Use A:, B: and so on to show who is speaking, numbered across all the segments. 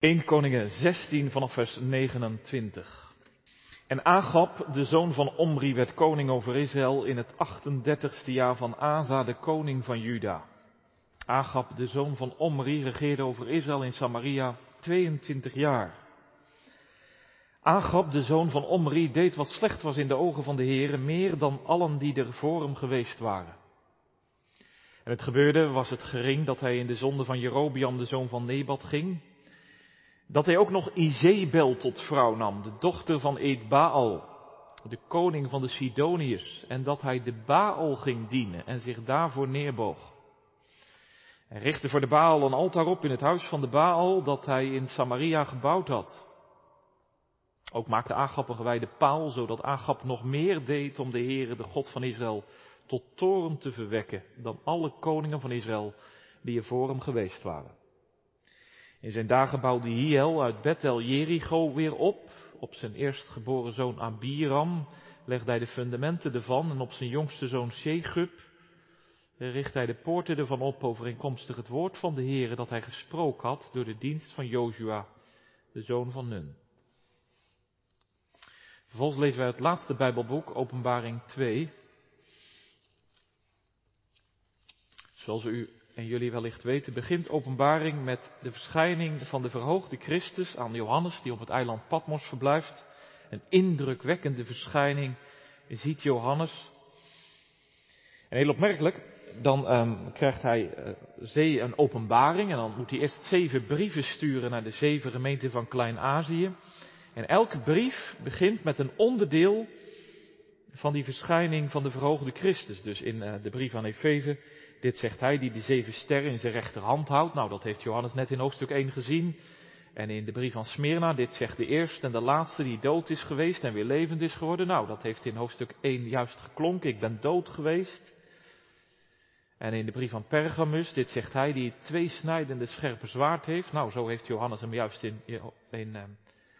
A: 1 Koningen 16 vanaf vers 29. En Agab, de zoon van Omri, werd koning over Israël in het 38ste jaar van Asa, de koning van Juda. Agab, de zoon van Omri, regeerde over Israël in Samaria 22 jaar. Agab, de zoon van Omri, deed wat slecht was in de ogen van de Heere, meer dan allen die er voor hem geweest waren. En het gebeurde, was het gering, dat hij in de zonde van Jerobiam, de zoon van Nebat, ging, dat hij ook nog Izebel tot vrouw nam, de dochter van Eedbaal, de koning van de Sidoniërs, en dat hij de Baal ging dienen en zich daarvoor neerboog. Hij richtte voor de Baal een altaar op in het huis van de Baal dat hij in Samaria gebouwd had. Ook maakte Agap een gewijde paal, zodat Agap nog meer deed om de Heere, de God van Israël, tot toren te verwekken dan alle koningen van Israël die er voor hem geweest waren. In zijn dagen bouwde Hiel uit Bethel Jericho weer op. Op zijn eerstgeboren zoon Abiram legde hij de fundamenten ervan en op zijn jongste zoon Shegub richtte hij de poorten ervan op overeenkomstig het woord van de Heere dat hij gesproken had door de dienst van Jozua, de zoon van Nun. Vervolgens lezen wij het laatste Bijbelboek, Openbaring 2. Zoals u en jullie wellicht weten, begint openbaring met de verschijning van de verhoogde Christus aan Johannes, die op het eiland Patmos verblijft. Een indrukwekkende verschijning ziet Johannes. En heel opmerkelijk, dan um, krijgt hij uh, zee een openbaring en dan moet hij eerst zeven brieven sturen naar de zeven gemeenten van Klein-Azië. En elke brief begint met een onderdeel van die verschijning van de verhoogde Christus. Dus in uh, de brief aan Efeze dit zegt hij die de zeven sterren in zijn rechterhand houdt. Nou, dat heeft Johannes net in hoofdstuk 1 gezien. En in de brief van Smyrna, dit zegt de eerste en de laatste die dood is geweest en weer levend is geworden. Nou, dat heeft in hoofdstuk 1 juist geklonken. Ik ben dood geweest. En in de brief van Pergamus, dit zegt hij die het tweesnijdende scherpe zwaard heeft. Nou, zo heeft Johannes hem juist in, in uh,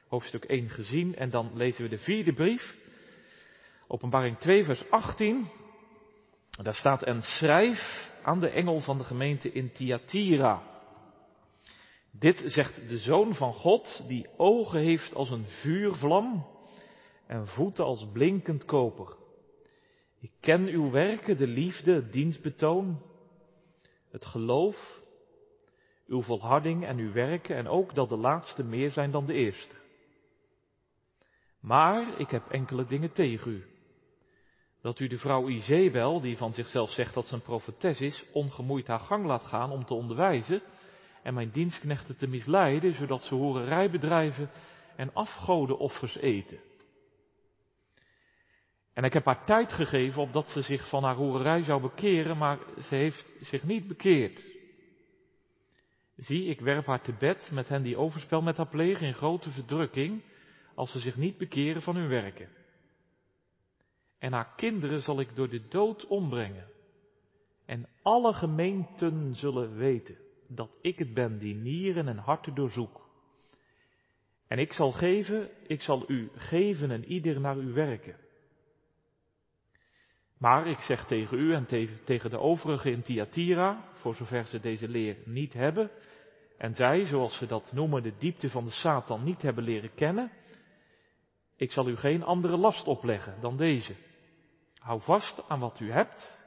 A: hoofdstuk 1 gezien. En dan lezen we de vierde brief. Openbaring 2, vers 18. Daar staat een schrijf aan de engel van de gemeente in Thyatira. Dit zegt de Zoon van God, die ogen heeft als een vuurvlam en voeten als blinkend koper. Ik ken uw werken, de liefde, het dienstbetoon, het geloof, uw volharding en uw werken en ook dat de laatste meer zijn dan de eerste. Maar ik heb enkele dingen tegen u dat u de vrouw Izebel, die van zichzelf zegt dat ze een profetes is, ongemoeid haar gang laat gaan om te onderwijzen en mijn dienstknechten te misleiden, zodat ze horerij bedrijven en afgodenoffers eten. En ik heb haar tijd gegeven opdat ze zich van haar horerij zou bekeren, maar ze heeft zich niet bekeerd. Zie, ik werp haar te bed met hen die overspel met haar plegen in grote verdrukking, als ze zich niet bekeren van hun werken. En haar kinderen zal ik door de dood ombrengen. En alle gemeenten zullen weten dat ik het ben die nieren en harten doorzoek. En ik zal geven, ik zal u geven en ieder naar uw werken. Maar ik zeg tegen u en tegen de overigen in Thyatira, voor zover ze deze leer niet hebben, en zij, zoals ze dat noemen, de diepte van de Satan niet hebben leren kennen, ik zal u geen andere last opleggen dan deze. Hou vast aan wat u hebt,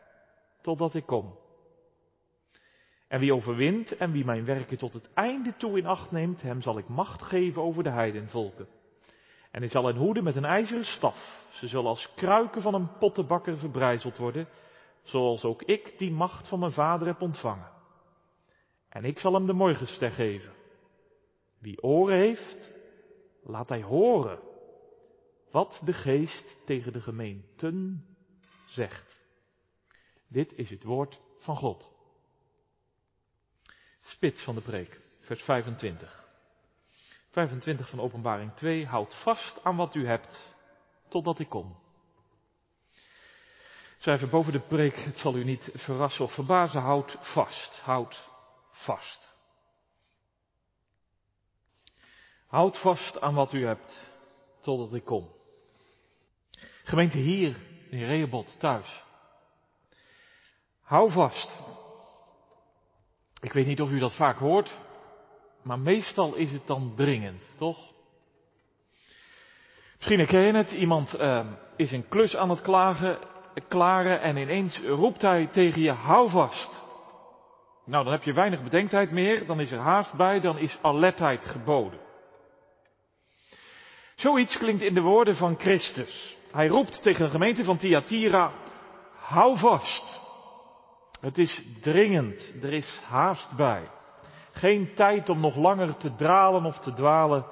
A: totdat ik kom. En wie overwint en wie mijn werken tot het einde toe in acht neemt, hem zal ik macht geven over de heidenvolken. En hij zal hen hoeden met een ijzeren staf. Ze zullen als kruiken van een pottenbakker verbrijzeld worden, zoals ook ik die macht van mijn vader heb ontvangen. En ik zal hem de morgenster geven. Wie oren heeft, laat hij horen wat de geest tegen de gemeenten zegt. Dit is het woord van God. Spits van de preek, vers 25. 25 van Openbaring 2. Houd vast aan wat u hebt, totdat ik kom. Schrijven boven de preek, het zal u niet verrassen of verbazen, houd vast, houd vast. Houd vast aan wat u hebt, totdat ik kom. Gemeente hier in Rehoboth thuis. Hou vast. Ik weet niet of u dat vaak hoort, Maar meestal is het dan dringend, toch? Misschien herken je het, iemand uh, is een klus aan het klagen, klaren en ineens roept hij tegen je, hou vast. Nou, dan heb je weinig bedenktijd meer, dan is er haast bij, dan is alertheid geboden. Zoiets klinkt in de woorden van Christus. Hij roept tegen de gemeente van Thyatira, hou vast. Het is dringend, er is haast bij. Geen tijd om nog langer te dralen of te dwalen.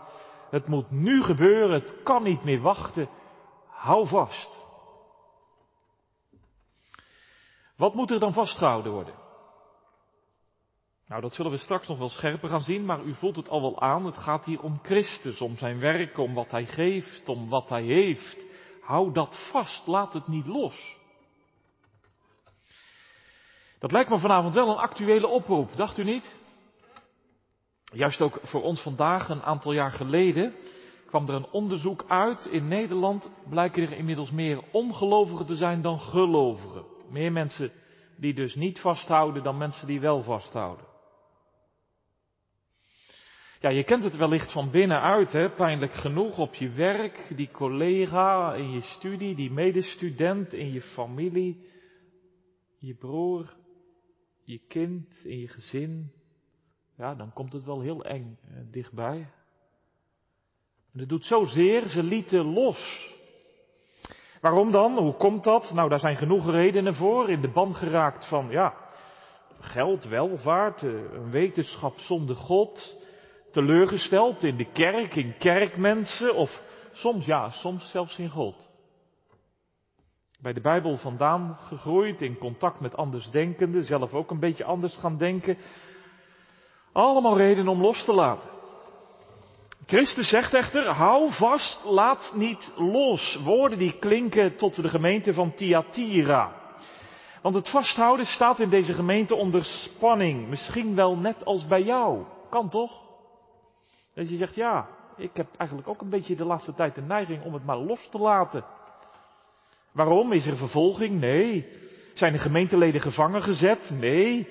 A: Het moet nu gebeuren, het kan niet meer wachten. Hou vast. Wat moet er dan vastgehouden worden? Nou, dat zullen we straks nog wel scherper gaan zien, maar u voelt het al wel aan. Het gaat hier om Christus, om zijn werk, om wat hij geeft, om wat hij heeft. Hou dat vast, laat het niet los. Dat lijkt me vanavond wel een actuele oproep, dacht u niet? Juist ook voor ons vandaag, een aantal jaar geleden, kwam er een onderzoek uit. In Nederland blijken er inmiddels meer ongelovigen te zijn dan gelovigen. Meer mensen die dus niet vasthouden dan mensen die wel vasthouden. Ja, je kent het wellicht van binnenuit, hè? pijnlijk genoeg op je werk, die collega, in je studie, die medestudent, in je familie, je broer, je kind, in je gezin. Ja, dan komt het wel heel eng eh, dichtbij. En het doet zozeer, ze lieten los. Waarom dan? Hoe komt dat? Nou, daar zijn genoeg redenen voor. In de band geraakt van, ja, geld, welvaart, eh, een wetenschap zonder God, teleurgesteld in de kerk, in kerkmensen of soms ja, soms zelfs in God. Bij de Bijbel vandaan gegroeid, in contact met andersdenkenden, zelf ook een beetje anders gaan denken. Allemaal redenen om los te laten. Christus zegt echter, hou vast, laat niet los. Woorden die klinken tot de gemeente van Thyatira. Want het vasthouden staat in deze gemeente onder spanning. Misschien wel net als bij jou. Kan toch? Dat je zegt, ja, ik heb eigenlijk ook een beetje de laatste tijd de neiging om het maar los te laten. Waarom? Is er vervolging? Nee. Zijn de gemeenteleden gevangen gezet? Nee.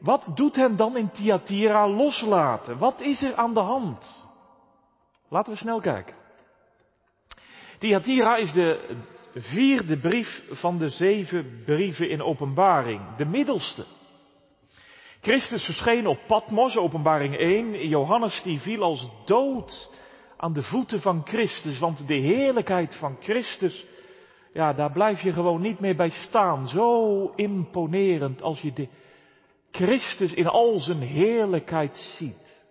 A: Wat doet hen dan in Thyatira loslaten? Wat is er aan de hand? Laten we snel kijken. Thyatira is de vierde brief van de zeven brieven in openbaring, de middelste. Christus verscheen op Patmos, openbaring 1. Johannes die viel als dood aan de voeten van Christus, want de heerlijkheid van Christus, ja, daar blijf je gewoon niet meer bij staan. Zo imponerend als je de Christus in al zijn heerlijkheid ziet.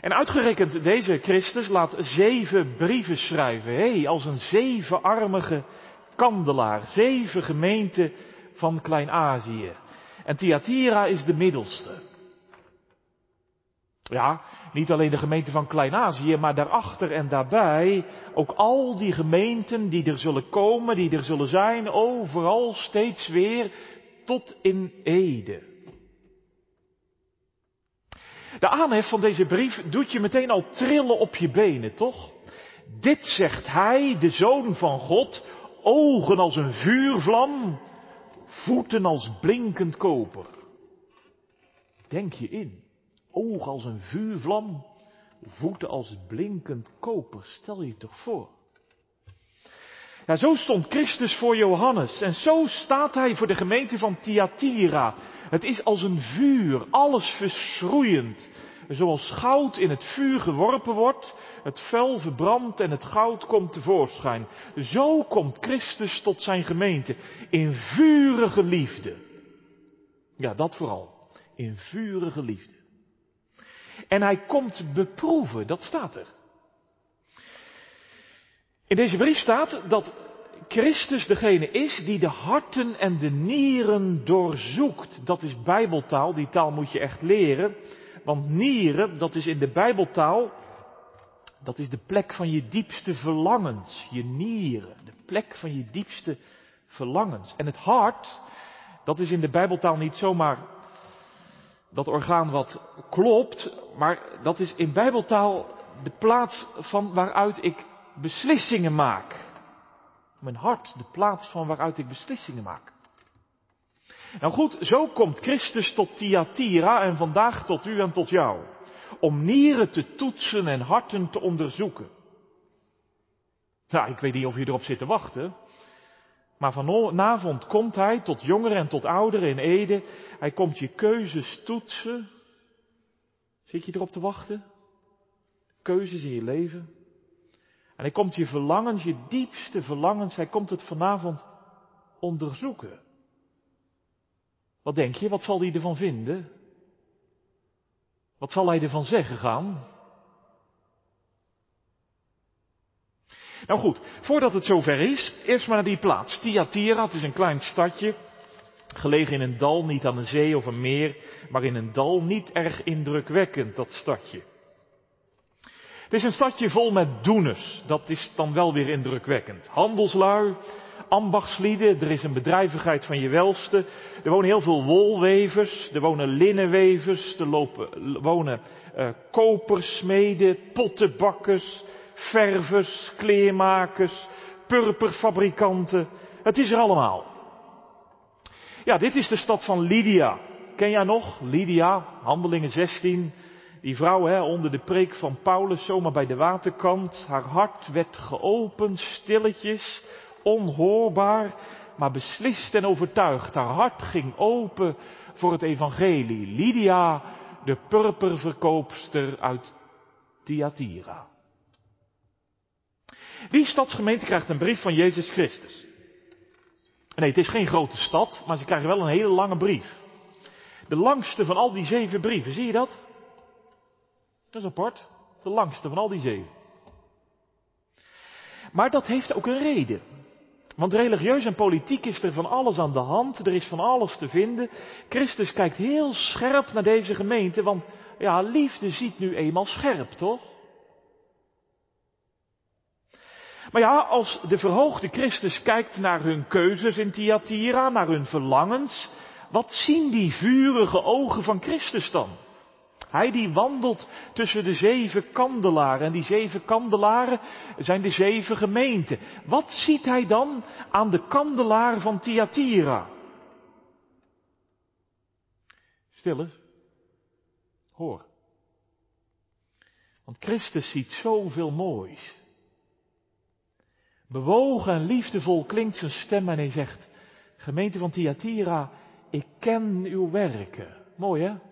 A: En uitgerekend deze Christus laat zeven brieven schrijven, hé, hey, als een zevenarmige kandelaar, zeven gemeenten van Klein-Azië. En Thyatira is de middelste. Ja, niet alleen de gemeente van Klein-Azië, maar daarachter en daarbij ook al die gemeenten die er zullen komen, die er zullen zijn, overal steeds weer tot in Ede. De aanhef van deze brief doet je meteen al trillen op je benen, toch? Dit zegt hij, de zoon van God, ogen als een vuurvlam, voeten als blinkend koper. Denk je in, ogen als een vuurvlam, voeten als blinkend koper. Stel je toch voor. Ja, zo stond Christus voor Johannes en zo staat hij voor de gemeente van Thyatira. Het is als een vuur, alles verschroeiend. Zoals goud in het vuur geworpen wordt, het vuil verbrandt en het goud komt tevoorschijn. Zo komt Christus tot zijn gemeente, in vurige liefde. Ja, dat vooral, in vurige liefde. En hij komt beproeven, dat staat er. In deze brief staat dat Christus degene is die de harten en de nieren doorzoekt. Dat is bijbeltaal, die taal moet je echt leren. Want nieren, dat is in de bijbeltaal, dat is de plek van je diepste verlangens. Je nieren, de plek van je diepste verlangens. En het hart, dat is in de bijbeltaal niet zomaar dat orgaan wat klopt, maar dat is in bijbeltaal de plaats van waaruit ik beslissingen maak. Mijn hart, de plaats van waaruit ik beslissingen maak.
B: Nou goed, zo komt Christus tot Thyatira en vandaag tot u en tot jou. Om nieren te toetsen en harten te onderzoeken. Nou, ik weet niet of je erop zit te wachten. Maar vanavond komt hij tot jongeren en tot ouderen in Ede. Hij komt je keuzes toetsen. Zit je erop te wachten? Keuzes in je leven. En hij komt je verlangens, je diepste verlangens, hij komt het vanavond onderzoeken. Wat denk je, wat zal hij ervan vinden? Wat zal hij ervan zeggen gaan? Nou goed, voordat het zover is, eerst maar naar die plaats. Thyatira, het is een klein stadje, gelegen in een dal, niet aan een zee of een meer, maar in een dal, niet erg indrukwekkend, dat stadje. Het is een stadje vol met doeners, dat is dan wel weer indrukwekkend. Handelslui, ambachtslieden, er is een bedrijvigheid van je welste. Er wonen heel veel wolwevers, er wonen linnenwevers, er lopen, wonen uh, kopersmeden, pottenbakkers, ververs, kleermakers, purperfabrikanten. Het is er allemaal. Ja, dit is de stad van Lydia. Ken jij nog? Lydia, Handelingen 16. Die vrouw hè, onder de preek van Paulus, zomaar bij de waterkant. Haar hart werd geopend, stilletjes, onhoorbaar, maar beslist en overtuigd. Haar hart ging open voor het evangelie. Lydia, de purperverkoopster uit Thyatira. Die stadsgemeente krijgt een brief van Jezus Christus. Nee, het is geen grote stad, maar ze krijgen wel een hele lange brief. De langste van al die zeven brieven, zie je dat? Dat is apart. De langste van al die zeven. Maar dat heeft ook een reden. Want religieus en politiek is er van alles aan de hand, er is van alles te vinden. Christus kijkt heel scherp naar deze gemeente, want ja, liefde ziet nu eenmaal scherp, toch? Maar ja, als de verhoogde Christus kijkt naar hun keuzes in Thyatira, naar hun verlangens, wat zien die vurige ogen van Christus dan? Hij die wandelt tussen de zeven kandelaren. En die zeven kandelaren zijn de zeven gemeenten. Wat ziet hij dan aan de kandelaar van Thyatira? Stil eens. Hoor. Want Christus ziet zoveel moois. Bewogen en liefdevol klinkt zijn stem en hij zegt, gemeente van Thyatira, ik ken uw werken. Mooi hè?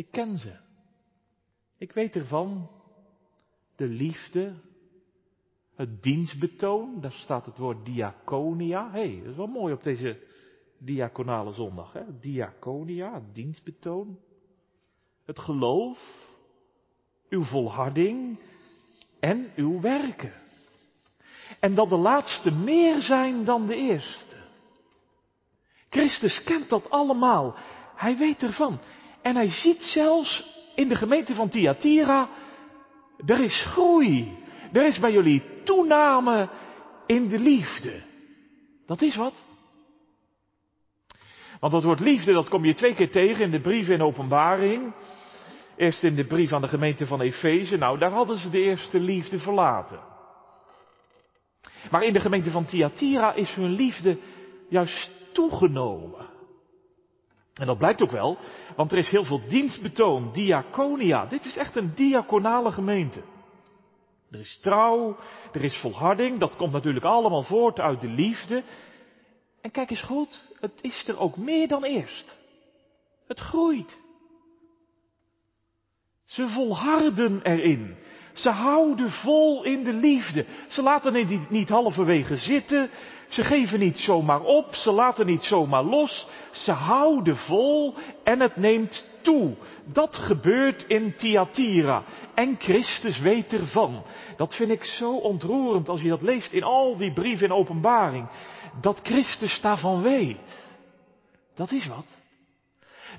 B: Ik ken ze. Ik weet ervan. De liefde. Het dienstbetoon. Daar staat het woord diaconia. Hé, hey, dat is wel mooi op deze diaconale zondag. Hè? Diaconia, het dienstbetoon. Het geloof. Uw volharding. En uw werken. En dat de laatste meer zijn dan de eerste. Christus kent dat allemaal. Hij weet ervan. En hij ziet zelfs in de gemeente van Thyatira, er is groei. Er is bij jullie toename in de liefde. Dat is wat. Want dat woord liefde, dat kom je twee keer tegen in de brief in openbaring. Eerst in de brief aan de gemeente van Efeze. Nou, daar hadden ze de eerste liefde verlaten. Maar in de gemeente van Thyatira is hun liefde juist toegenomen. En dat blijkt ook wel, want er is heel veel dienstbetoon, diaconia. Dit is echt een diaconale gemeente. Er is trouw, er is volharding, dat komt natuurlijk allemaal voort uit de liefde. En kijk eens goed, het is er ook meer dan eerst. Het groeit. Ze volharden erin. Ze houden vol in de liefde. Ze laten het niet, halverwege zitten. Ze geven niet zomaar op. Ze laten niet zomaar los. Ze houden vol en het neemt toe. Dat gebeurt in Thyatira. En Christus weet ervan. Dat vind ik zo ontroerend als je dat leest in al die brieven in openbaring. Dat Christus daarvan weet. Dat is wat.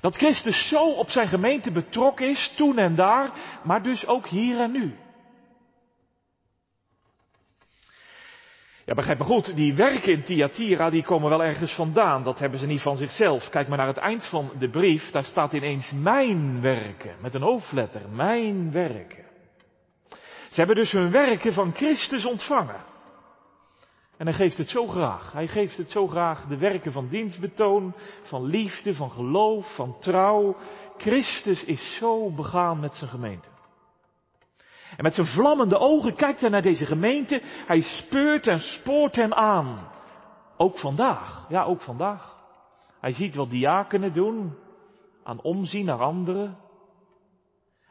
B: Dat Christus zo op zijn gemeente betrokken is, toen en daar, maar dus ook hier en nu. Ja, begrijp me goed, die werken in Thyatira, die komen wel ergens vandaan. Dat hebben ze niet van zichzelf. Kijk maar naar het eind van de brief, daar staat ineens mijn werken, met een hoofdletter, mijn werken. Ze hebben dus hun werken van Christus ontvangen. En hij geeft het zo graag. Hij geeft het zo graag de werken van dienstbetoon, van liefde, van geloof, van trouw. Christus is zo begaan met zijn gemeente. En met zijn vlammende ogen kijkt hij naar deze gemeente. Hij speurt en spoort hem aan. Ook vandaag. Ja, ook vandaag. Hij ziet wat diakenen doen. Aan omzien naar anderen.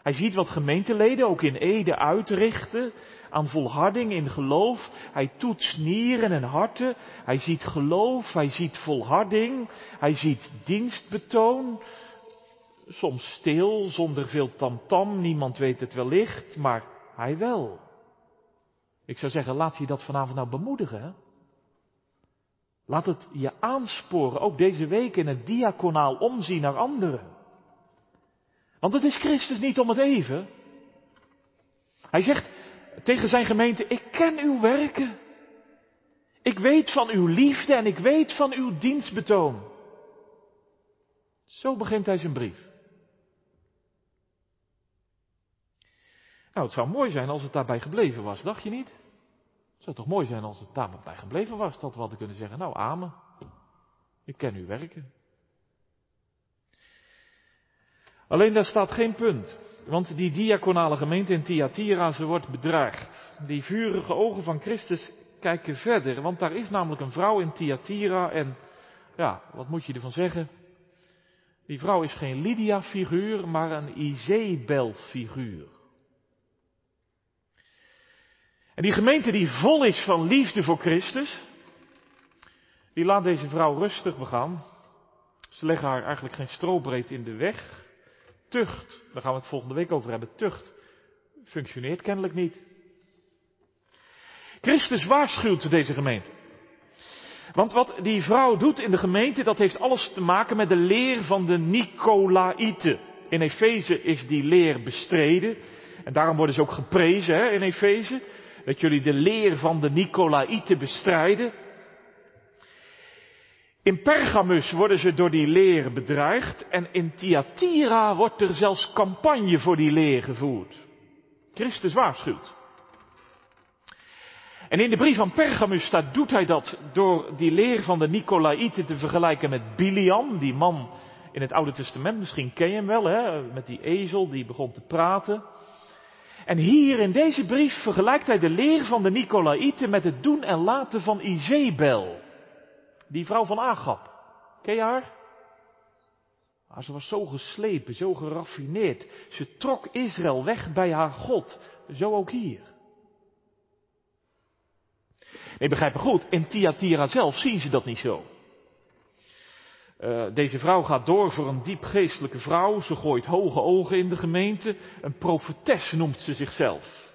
B: Hij ziet wat gemeenteleden ook in Ede uitrichten. Aan volharding in geloof. Hij toetst nieren en harten. Hij ziet geloof. Hij ziet volharding. Hij ziet dienstbetoon. Soms stil, zonder veel tamtam. Niemand weet het wellicht, maar hij wel. Ik zou zeggen, laat je dat vanavond nou bemoedigen. Laat het je aansporen, ook deze week in het diaconaal omzien naar anderen. Want het is Christus niet om het even. Hij zegt tegen zijn gemeente, ik ken uw werken. Ik weet van uw liefde en ik weet van uw dienstbetoon. Zo begint hij zijn brief. Nou, het zou mooi zijn als het daarbij gebleven was, dacht je niet? Het zou toch mooi zijn als het daarbij gebleven was, dat we hadden kunnen zeggen, nou amen, ik ken uw werken. Alleen daar staat geen punt, want die diaconale gemeente in Thyatira, ze wordt bedreigd. Die vurige ogen van Christus kijken verder, want daar is namelijk een vrouw in Thyatira en, ja, wat moet je ervan zeggen? Die vrouw is geen Lydia-figuur, maar een Izebel-figuur. En die gemeente die vol is van liefde voor Christus, die laat deze vrouw rustig begaan. Ze leggen haar eigenlijk geen strobreed in de weg. Tucht, daar gaan we het volgende week over hebben, tucht functioneert kennelijk niet. Christus waarschuwt deze gemeente. Want wat die vrouw doet in de gemeente, dat heeft alles te maken met de leer van de Nicolaïten. In Efeze is die leer bestreden. En daarom worden ze ook geprezen hè, in Efeze dat jullie de leer van de Nicolaïten bestrijden. In Pergamus worden ze door die leer bedreigd en in Thyatira wordt er zelfs campagne voor die leer gevoerd. Christus waarschuwt. En in de brief van Pergamus staat, doet hij dat door die leer van de Nicolaïten te vergelijken met Biliam, die man in het Oude Testament, misschien ken je hem wel, hè, met die ezel die begon te praten. En hier in deze brief vergelijkt hij de leer van de Nicolaïten met het doen en laten van Izebel. Die vrouw van Agap. Ken je haar? Ah, ze was zo geslepen, zo geraffineerd. Ze trok Israël weg bij haar God. Zo ook hier. Nee, begrijp me goed, in Thyatira zelf zien ze dat niet zo. Uh, deze vrouw gaat door voor een diep geestelijke vrouw. Ze gooit hoge ogen in de gemeente. Een profetes noemt ze zichzelf.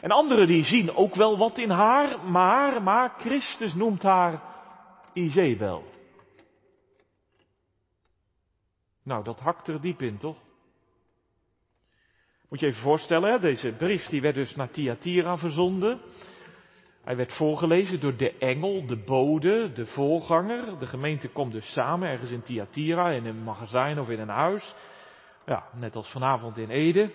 B: En anderen die zien ook wel wat in haar, maar, maar Christus noemt haar Izebel. Nou, dat hakt er diep in, toch? Moet je even voorstellen, hè? deze brief die werd dus naar Thyatira verzonden. Hij werd voorgelezen door de engel, de bode, de voorganger. De gemeente komt dus samen ergens in Thyatira, in een magazijn of in een huis. Ja, net als vanavond in Ede.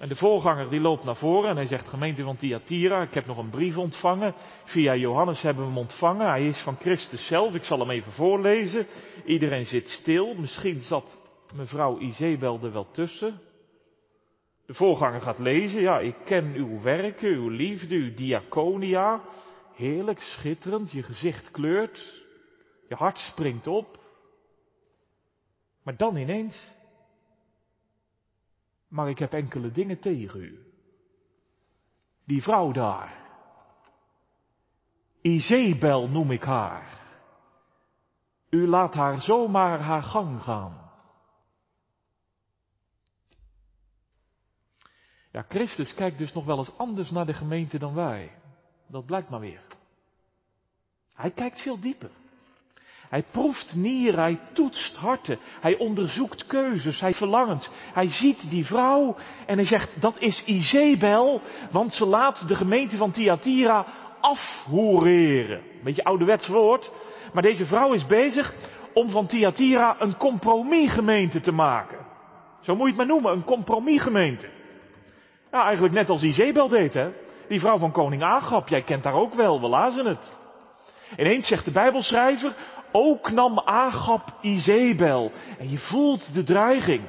B: En de voorganger die loopt naar voren en hij zegt, gemeente van Thyatira, ik heb nog een brief ontvangen. Via Johannes hebben we hem ontvangen. Hij is van Christus zelf. Ik zal hem even voorlezen. Iedereen zit stil. Misschien zat mevrouw Izebel er wel tussen. De voorganger gaat lezen, ja, ik ken uw werken, uw liefde, uw diaconia. Heerlijk, schitterend, je gezicht kleurt, je hart springt op. Maar dan ineens, maar ik heb enkele dingen tegen u. Die vrouw daar, Izebel noem ik haar. U laat haar zomaar haar gang gaan. Ja, Christus kijkt dus nog wel eens anders naar de gemeente dan wij. Dat blijkt maar weer. Hij kijkt veel dieper. Hij proeft nieren, hij toetst harten, hij onderzoekt keuzes, hij verlangens. Hij ziet die vrouw en hij zegt, dat is Izebel, want ze laat de gemeente van Thyatira afhoereren. Beetje ouderwets woord, maar deze vrouw is bezig om van Thyatira een compromisgemeente te maken. Zo moet je het maar noemen, een compromisgemeente. Ja, eigenlijk net als Izebel deed, hè. Die vrouw van koning Agab, jij kent haar ook wel, we lazen het. Ineens zegt de Bijbelschrijver, ook nam Agab Izebel. En je voelt de dreiging.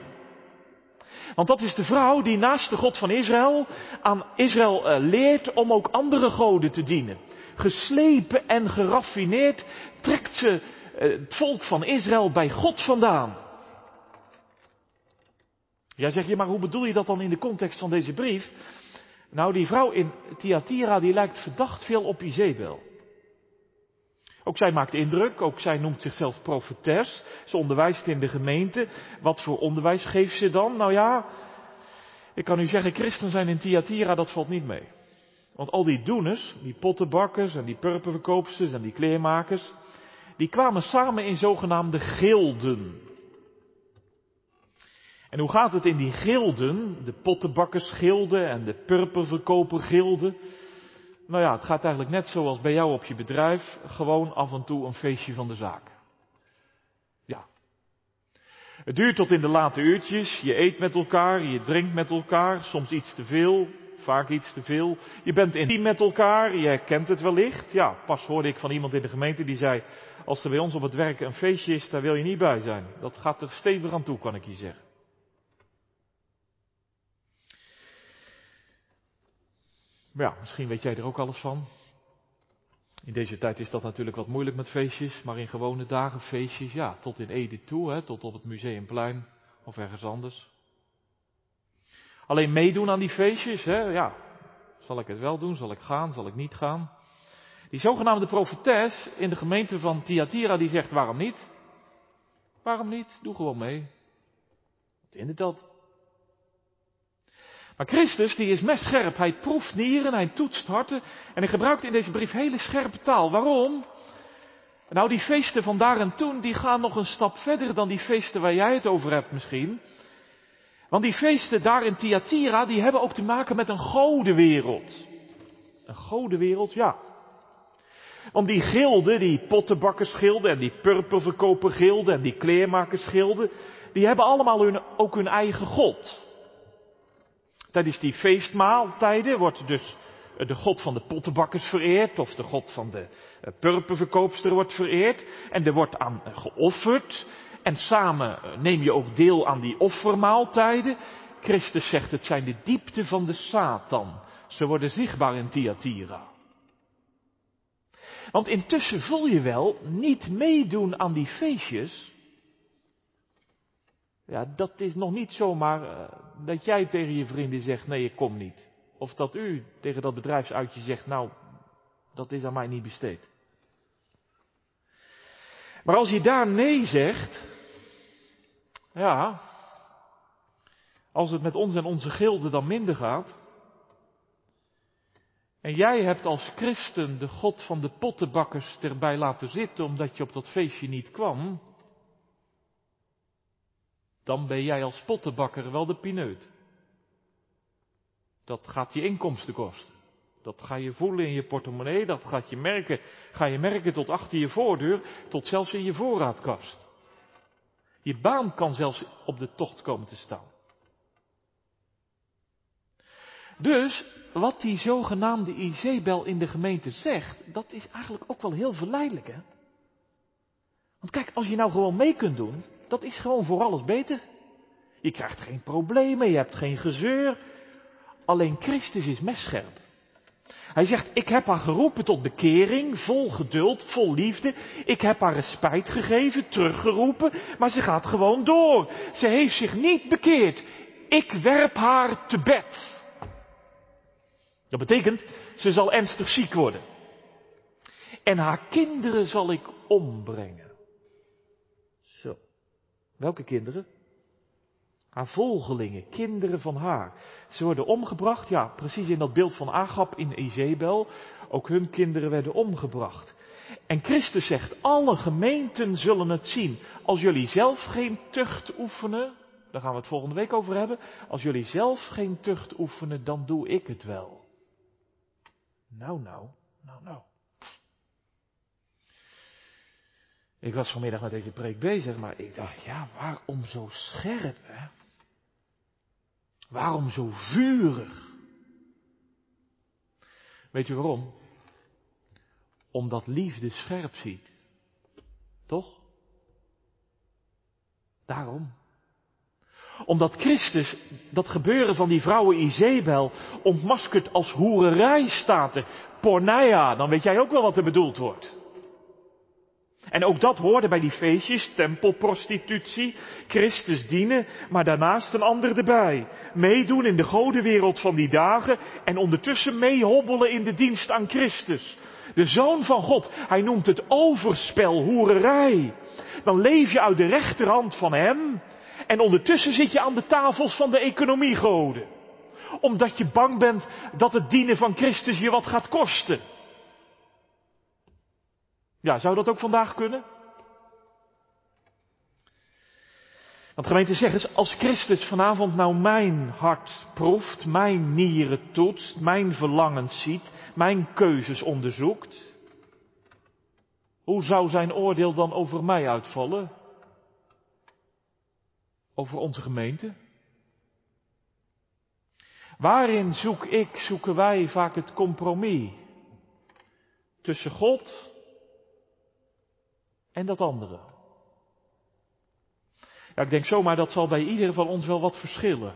B: Want dat is de vrouw die naast de God van Israël aan Israël eh, leert om ook andere goden te dienen. Geslepen en geraffineerd trekt ze eh, het volk van Israël bij God vandaan. Ja, zeg je, maar hoe bedoel je dat dan in de context van deze brief? Nou, die vrouw in Thyatira, die lijkt verdacht veel op Izebel. Ook zij maakt indruk, ook zij noemt zichzelf profetes. Ze onderwijst in de gemeente. Wat voor onderwijs geeft ze dan? Nou ja, ik kan u zeggen, christen zijn in Thyatira, dat valt niet mee. Want al die doeners, die pottenbakkers en die purperverkoopsters en die kleermakers, die kwamen samen in zogenaamde gilden. En hoe gaat het in die gilden, de pottenbakkersgilden en de purperverkopergilden? Nou ja, het gaat eigenlijk net zoals bij jou op je bedrijf, gewoon af en toe een feestje van de zaak. Ja. Het duurt tot in de late uurtjes, je eet met elkaar, je drinkt met elkaar, soms iets te veel, vaak iets te veel. Je bent intiem met elkaar, je kent het wellicht. Ja, pas hoorde ik van iemand in de gemeente die zei, als er bij ons op het werk een feestje is, daar wil je niet bij zijn. Dat gaat er stevig aan toe, kan ik je zeggen. Ja, misschien weet jij er ook alles van. In deze tijd is dat natuurlijk wat moeilijk met feestjes, maar in gewone dagen feestjes, ja, tot in Ede toe, hè, tot op het Museumplein of ergens anders. Alleen meedoen aan die feestjes, hè, ja, zal ik het wel doen, zal ik gaan, zal ik niet gaan. Die zogenaamde profetes in de gemeente van Thyatira, die zegt, waarom niet? Waarom niet? Doe gewoon mee. Wat hindert dat? Maar Christus, die is messcherp. Hij proeft nieren, hij toetst harten. En hij gebruikt in deze brief hele scherpe taal. Waarom? Nou, die feesten van daar en toen, die gaan nog een stap verder dan die feesten waar jij het over hebt misschien. Want die feesten daar in Thyatira, die hebben ook te maken met een godenwereld. Een godenwereld, ja. Want die gilden, die pottenbakkersgilden en die purperverkopergilden en die kleermakersgilden, die hebben allemaal hun, ook hun eigen god. Tijdens die feestmaaltijden wordt dus de god van de pottenbakkers vereerd, of de god van de eh, purperverkoopster wordt vereerd. En er wordt aan eh, geofferd. En samen eh, neem je ook deel aan die offermaaltijden. Christus zegt, het zijn de diepte van de Satan. Ze worden zichtbaar in Thyatira. Want intussen voel je wel, niet meedoen aan die feestjes, ja, dat is nog niet zomaar uh, dat jij tegen je vrienden zegt, nee, ik kom niet. Of dat u tegen dat bedrijfsuitje zegt, nou, dat is aan mij niet besteed. Maar als je daar nee zegt, ja, als het met ons en onze gilden dan minder gaat, en jij hebt als christen de God van de pottenbakkers erbij laten zitten omdat je op dat feestje niet kwam, dan ben jij als pottenbakker wel de pineut. Dat gaat je inkomsten kosten. Dat ga je voelen in je portemonnee, dat gaat je merken, ga je merken tot achter je voordeur, tot zelfs in je voorraadkast. Je baan kan zelfs op de tocht komen te staan. Dus, wat die zogenaamde Izebel in de gemeente zegt, dat is eigenlijk ook wel heel verleidelijk, hè? Want kijk, als je nou gewoon mee kunt doen, dat is gewoon voor alles beter. Je krijgt geen problemen, je hebt geen gezeur. Alleen Christus is messcherp. Hij zegt, ik heb haar geroepen tot bekering, vol geduld, vol liefde. Ik heb haar respijt gegeven, teruggeroepen, maar ze gaat gewoon door. Ze heeft zich niet bekeerd. Ik werp haar te bed. Dat betekent, ze zal ernstig ziek worden. En haar kinderen zal ik ombrengen. Welke kinderen? Haar volgelingen, kinderen van haar. Ze worden omgebracht, ja, precies in dat beeld van Agap in Izebel. Ook hun kinderen werden omgebracht. En Christus zegt, alle gemeenten zullen het zien. Als jullie zelf geen tucht oefenen, daar gaan we het volgende week over hebben. Als jullie zelf geen tucht oefenen, dan doe ik het wel. Nou, nou, nou, nou. Ik was vanmiddag met deze preek bezig, maar ik dacht, ja, waarom zo scherp, hè? Waarom zo vurig?
A: Weet u waarom? Omdat liefde scherp ziet. Toch? Daarom. Omdat Christus dat gebeuren van die vrouwen Izebel ontmaskert als hoererij staat. Porneia, dan weet jij ook wel wat er bedoeld wordt. En ook dat hoorde bij die feestjes, tempelprostitutie, Christus dienen, maar daarnaast een ander erbij. Meedoen in de godenwereld van die dagen en ondertussen meehobbelen in de dienst aan Christus. De Zoon van God, hij noemt het overspel, hoererij. Dan leef je uit de rechterhand van Hem en ondertussen zit je aan de tafels van de economiegoden. Omdat je bang bent dat het dienen van Christus je wat gaat kosten. Ja, zou dat ook vandaag kunnen? Want gemeente zeg eens, als Christus vanavond nou mijn hart proeft, mijn nieren toetst, mijn verlangens ziet, mijn keuzes onderzoekt, hoe zou zijn oordeel dan over mij uitvallen? Over onze gemeente? Waarin zoek ik, zoeken wij vaak het compromis tussen God en dat andere. Ja, ik denk zomaar dat zal bij ieder van ons wel wat verschillen.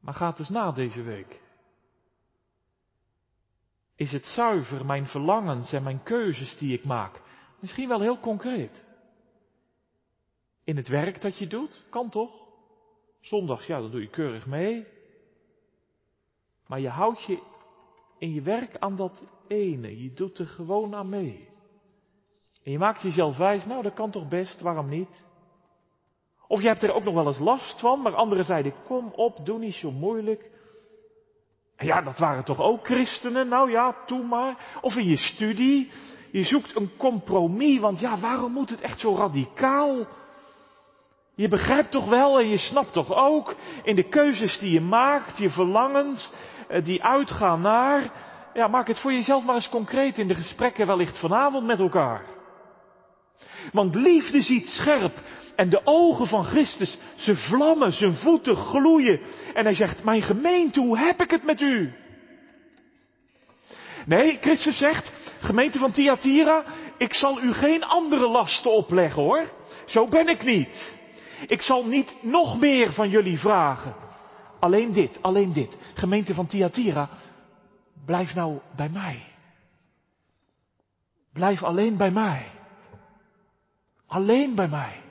A: Maar gaat eens na deze week. Is het zuiver mijn verlangens en mijn keuzes die ik maak? Misschien wel heel concreet. In het werk dat je doet, kan toch? Zondags, ja, dan doe je keurig mee. Maar je houdt je in je werk aan dat ene. Je doet er gewoon aan mee. En je maakt jezelf wijs, nou dat kan toch best, waarom niet? Of je hebt er ook nog wel eens last van, maar anderen zeiden, kom op, doe niet zo moeilijk. En ja, dat waren toch ook christenen, nou ja, toe maar. Of in je studie, je zoekt een compromis, want ja, waarom moet het echt zo radicaal? Je begrijpt toch wel en je snapt toch ook in de keuzes die je maakt, je verlangens, eh, die uitgaan naar, ja, maak het voor jezelf maar eens concreet in de gesprekken wellicht vanavond met elkaar. Want liefde ziet scherp. En de ogen van Christus, ze vlammen, zijn voeten gloeien. En hij zegt, mijn gemeente, hoe heb ik het met u? Nee, Christus zegt, gemeente van Thyatira, ik zal u geen andere lasten opleggen hoor. Zo ben ik niet. Ik zal niet nog meer van jullie vragen. Alleen dit, alleen dit. Gemeente van Thyatira, blijf nou bij mij. Blijf alleen bij mij. Alleen bij mij.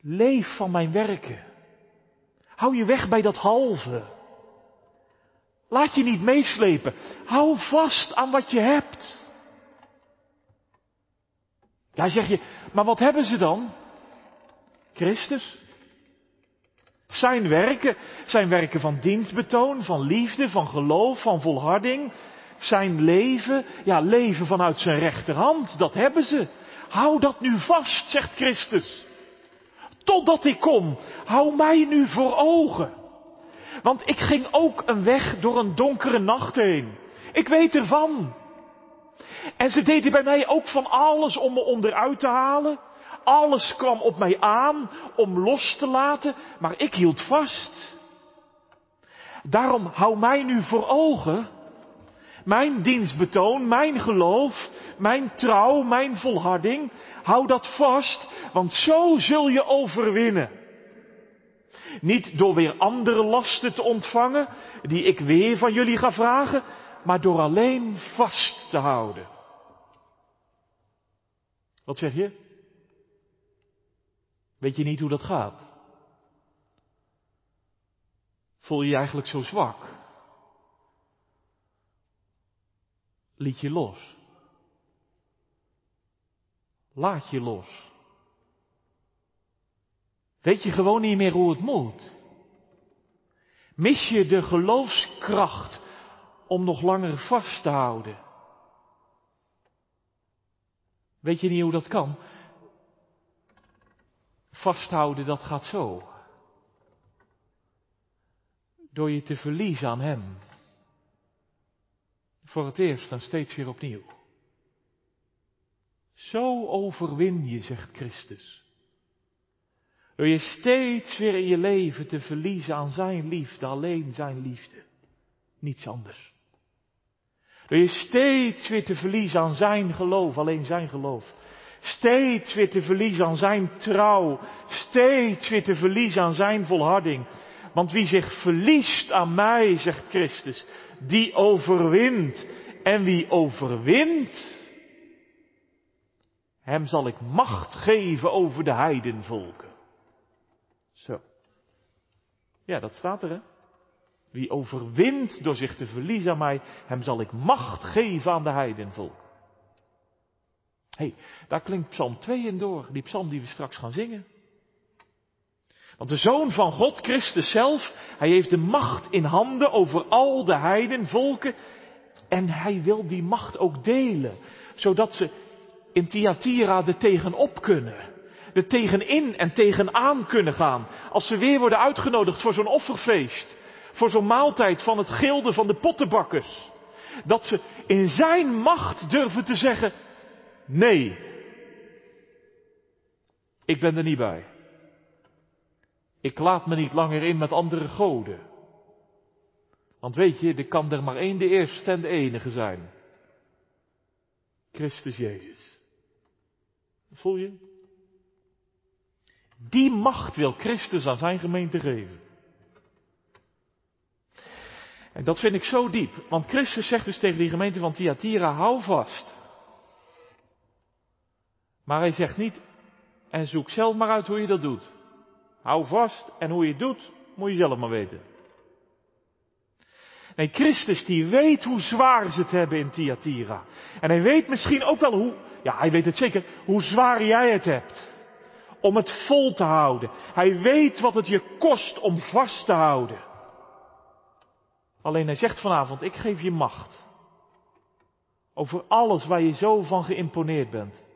A: Leef van mijn werken. Hou je weg bij dat halve. Laat je niet meeslepen. Hou vast aan wat je hebt. Ja, zeg je, maar wat hebben ze dan? Christus. Zijn werken, zijn werken van dienstbetoon, van liefde, van geloof, van volharding. Zijn leven, ja, leven vanuit zijn rechterhand, dat hebben ze. Hou dat nu vast, zegt Christus. Totdat ik kom, hou mij nu voor ogen. Want ik ging ook een weg door een donkere nacht heen. Ik weet ervan. En ze deden bij mij ook van alles om me onderuit te halen. Alles kwam op mij aan om los te laten, maar ik hield vast. Daarom hou mij nu voor ogen. Mijn dienstbetoon, mijn geloof, mijn trouw, mijn volharding. Hou dat vast, want zo zul je overwinnen. Niet door weer andere lasten te ontvangen, die ik weer van jullie ga vragen, maar door alleen vast te houden. Wat zeg je? Weet je niet hoe dat gaat? Voel je je eigenlijk zo zwak? Liet je los? Laat je los. Weet je gewoon niet meer hoe het moet? Mis je de geloofskracht om nog langer vast te houden? Weet je niet hoe dat kan? Vasthouden, dat gaat zo. Door je te verliezen aan Hem. Voor het eerst en steeds weer opnieuw. Zo overwin je, zegt Christus. Door je steeds weer in je leven te verliezen aan zijn liefde, alleen zijn liefde.
B: Niets anders. Door je steeds weer te verliezen aan zijn geloof, alleen zijn geloof. Steeds weer te verliezen aan zijn trouw. Steeds weer te verliezen aan zijn volharding. Want wie zich verliest aan mij, zegt Christus, die overwint. En wie overwint, hem zal ik macht geven over de heidenvolken. Zo. Ja, dat staat er, hè? Wie overwint door zich te verliezen aan mij, hem zal ik macht geven aan de heidenvolken. Hé, hey, daar klinkt Psalm 2 in door, die psalm die we straks gaan zingen. Want de Zoon van God, Christus zelf, hij heeft de macht in handen over al de heidenvolken. En hij wil die macht ook delen, zodat ze in Thyatira er tegenop kunnen. Er tegenin en tegenaan kunnen gaan. Als ze weer worden uitgenodigd voor zo'n offerfeest. Voor zo'n maaltijd van het gilde van de pottenbakkers. Dat ze in zijn macht durven te zeggen, nee, ik ben er niet bij. Ik laat me niet langer in met andere goden. Want weet je, er kan er maar één de eerste en de enige zijn. Christus Jezus. Voel je? Die macht wil Christus aan zijn gemeente geven. En dat vind ik zo diep. Want Christus zegt dus tegen die gemeente van Thyatira, hou vast. Maar hij zegt niet, en zoek zelf maar uit hoe je dat doet. Hou vast en hoe je het doet, moet je zelf maar weten. Nee, Christus die weet hoe zwaar ze het hebben in Thyatira. En hij weet misschien ook wel hoe, ja hij weet het zeker, hoe zwaar jij het hebt. Om het vol te houden. Hij weet wat het je kost om vast te houden. Alleen hij zegt vanavond, ik geef je macht. Over alles waar je zo van geïmponeerd bent.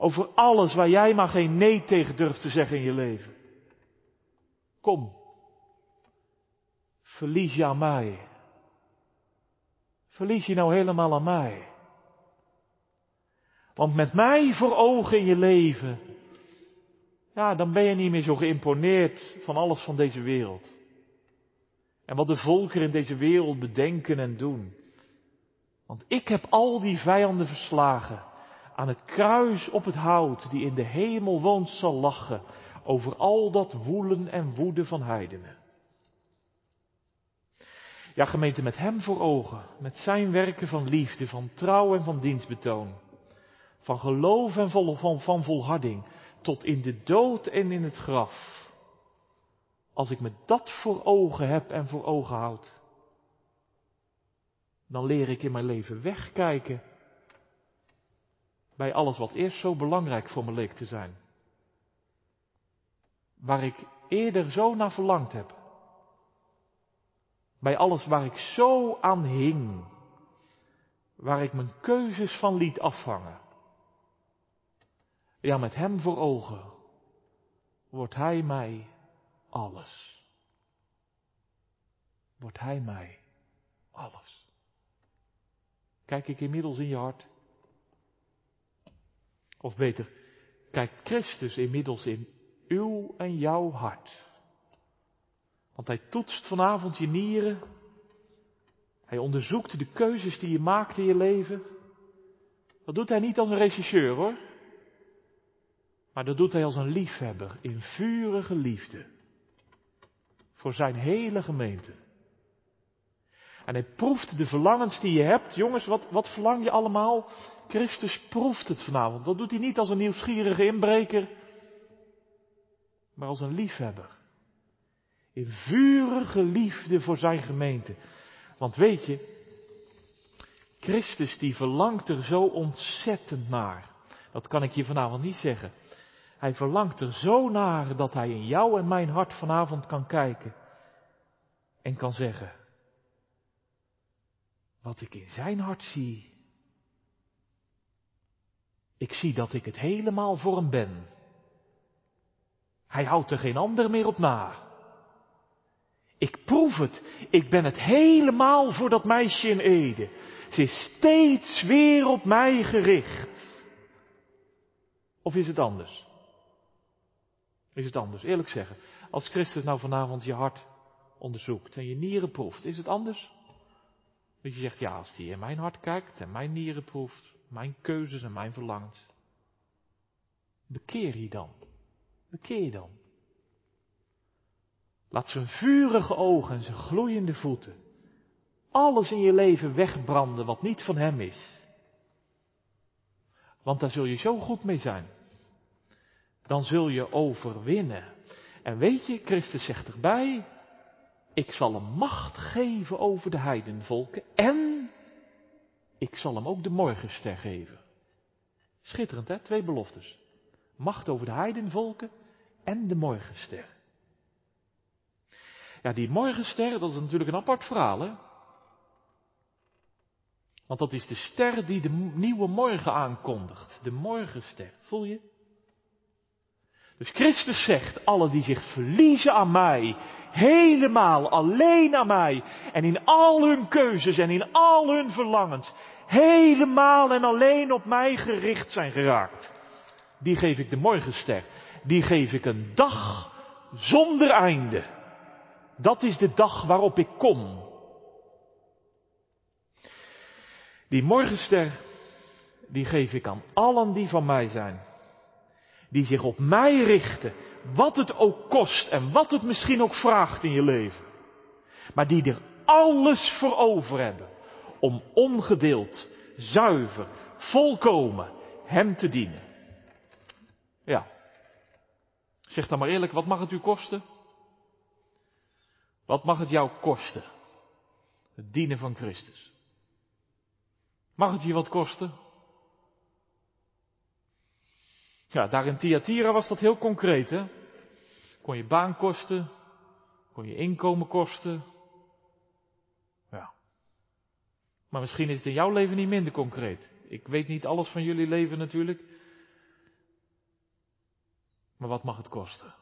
B: Over alles waar jij maar geen nee tegen durft te zeggen in je leven. Kom. Verlies je aan mij. Verlies je nou helemaal aan mij. Want met mij voor ogen in je leven, ja, dan ben je niet meer zo geïmponeerd van alles van deze wereld. En wat de volkeren in deze wereld bedenken en doen. Want ik heb al die vijanden verslagen. Aan het kruis op het hout die in de hemel woont zal lachen over al dat woelen en woeden van heidenen. Ja, gemeente, met Hem voor ogen, met Zijn werken van liefde, van trouw en van dienstbetoon, van geloof en van, van volharding, tot in de dood en in het graf. Als ik me dat voor ogen heb en voor ogen houd, dan leer ik in mijn leven wegkijken bij alles wat eerst zo belangrijk voor me leek te zijn. Waar ik eerder zo naar verlangd heb. Bij alles waar ik zo aan hing. Waar ik mijn keuzes van liet afhangen. Ja, met Hem voor ogen wordt Hij mij alles. Wordt Hij mij alles. Kijk ik inmiddels in je hart? Of beter, kijkt Christus inmiddels in uw en jouw hart? Want Hij toetst vanavond je nieren. Hij onderzoekt de keuzes die je maakt in je leven. Dat doet Hij niet als een regisseur hoor. Maar dat doet Hij als een liefhebber in vurige liefde voor zijn hele gemeente. En hij proeft de verlangens die je hebt. Jongens, wat, wat verlang je allemaal? Christus proeft het vanavond. Dat doet hij niet als een nieuwsgierige inbreker, maar als een liefhebber. In vurige liefde voor zijn gemeente. Want weet je, Christus die verlangt er zo ontzettend naar. Dat kan ik je vanavond niet zeggen. Hij verlangt er zo naar dat hij in jou en mijn hart vanavond kan kijken en kan zeggen, wat ik in zijn hart zie, ik zie dat ik het helemaal voor hem ben. Hij houdt er geen ander meer op na. Ik proef het. Ik ben het helemaal voor dat meisje in Ede. Ze is steeds weer op mij gericht. Of is het anders? Is het anders? Eerlijk zeggen. Als Christus nou vanavond je hart
A: onderzoekt en je nieren proeft, is het anders? Dat je zegt, ja, als die in mijn hart kijkt en mijn nieren proeft, mijn keuzes en mijn verlangens. Bekeer je dan. Bekeer je dan. Laat zijn vurige ogen en zijn gloeiende voeten alles in je leven wegbranden wat niet van hem is. Want daar zul je zo goed mee zijn. Dan zul je overwinnen. En weet je, Christus zegt erbij, ik zal hem macht geven over de heidenvolken en ik zal hem ook de morgenster geven. Schitterend, hè? Twee beloftes. Macht over de heidenvolken en de morgenster. Ja, die morgenster, dat is natuurlijk een apart verhaal, hè? Want dat is de ster die de nieuwe morgen aankondigt. De morgenster. Voel je? Dus Christus zegt, alle die zich verliezen aan mij, helemaal alleen aan mij, en in al hun keuzes en in al hun verlangens, helemaal en alleen op mij gericht zijn geraakt, die geef ik de morgenster. Die geef ik een dag zonder einde. Dat is de dag waarop ik kom. Die morgenster, die geef ik aan allen die van mij zijn. Die zich op mij richten, wat het ook kost en wat het misschien ook vraagt in je leven. Maar die er alles voor over hebben om ongedeeld, zuiver, volkomen Hem te dienen. Ja. Zeg dan maar eerlijk, wat mag het u kosten? Wat mag het jou kosten? Het dienen van Christus. Mag het je wat kosten? Ja, daar in Thyatira was dat heel concreet, hè? Kon je baan kosten, kon je inkomen kosten. Ja. Maar misschien is het in jouw leven niet minder concreet. Ik weet niet alles van jullie leven natuurlijk. Maar wat mag het kosten?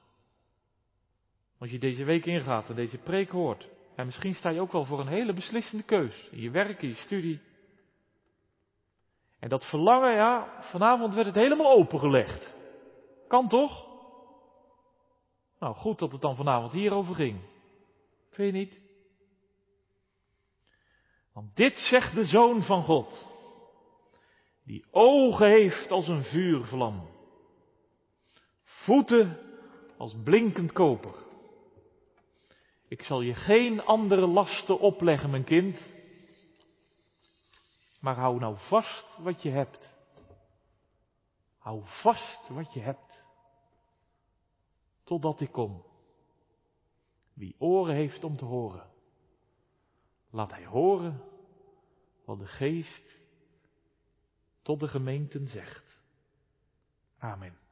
A: Als je deze week ingaat en deze preek hoort. En misschien sta je ook wel voor een hele beslissende keus. In je werk, in je studie. En dat verlangen, ja, vanavond werd het helemaal opengelegd. Kan toch? Nou, goed dat het dan vanavond hierover ging. Vind je niet? Want dit zegt de Zoon van God, die ogen heeft als een vuurvlam, voeten als blinkend koper. Ik zal je geen andere lasten opleggen, mijn kind, maar hou nou vast wat je hebt. Hou vast wat je hebt. Totdat ik kom. Wie oren heeft om te horen, laat hij horen wat de geest tot de gemeenten zegt. Amen.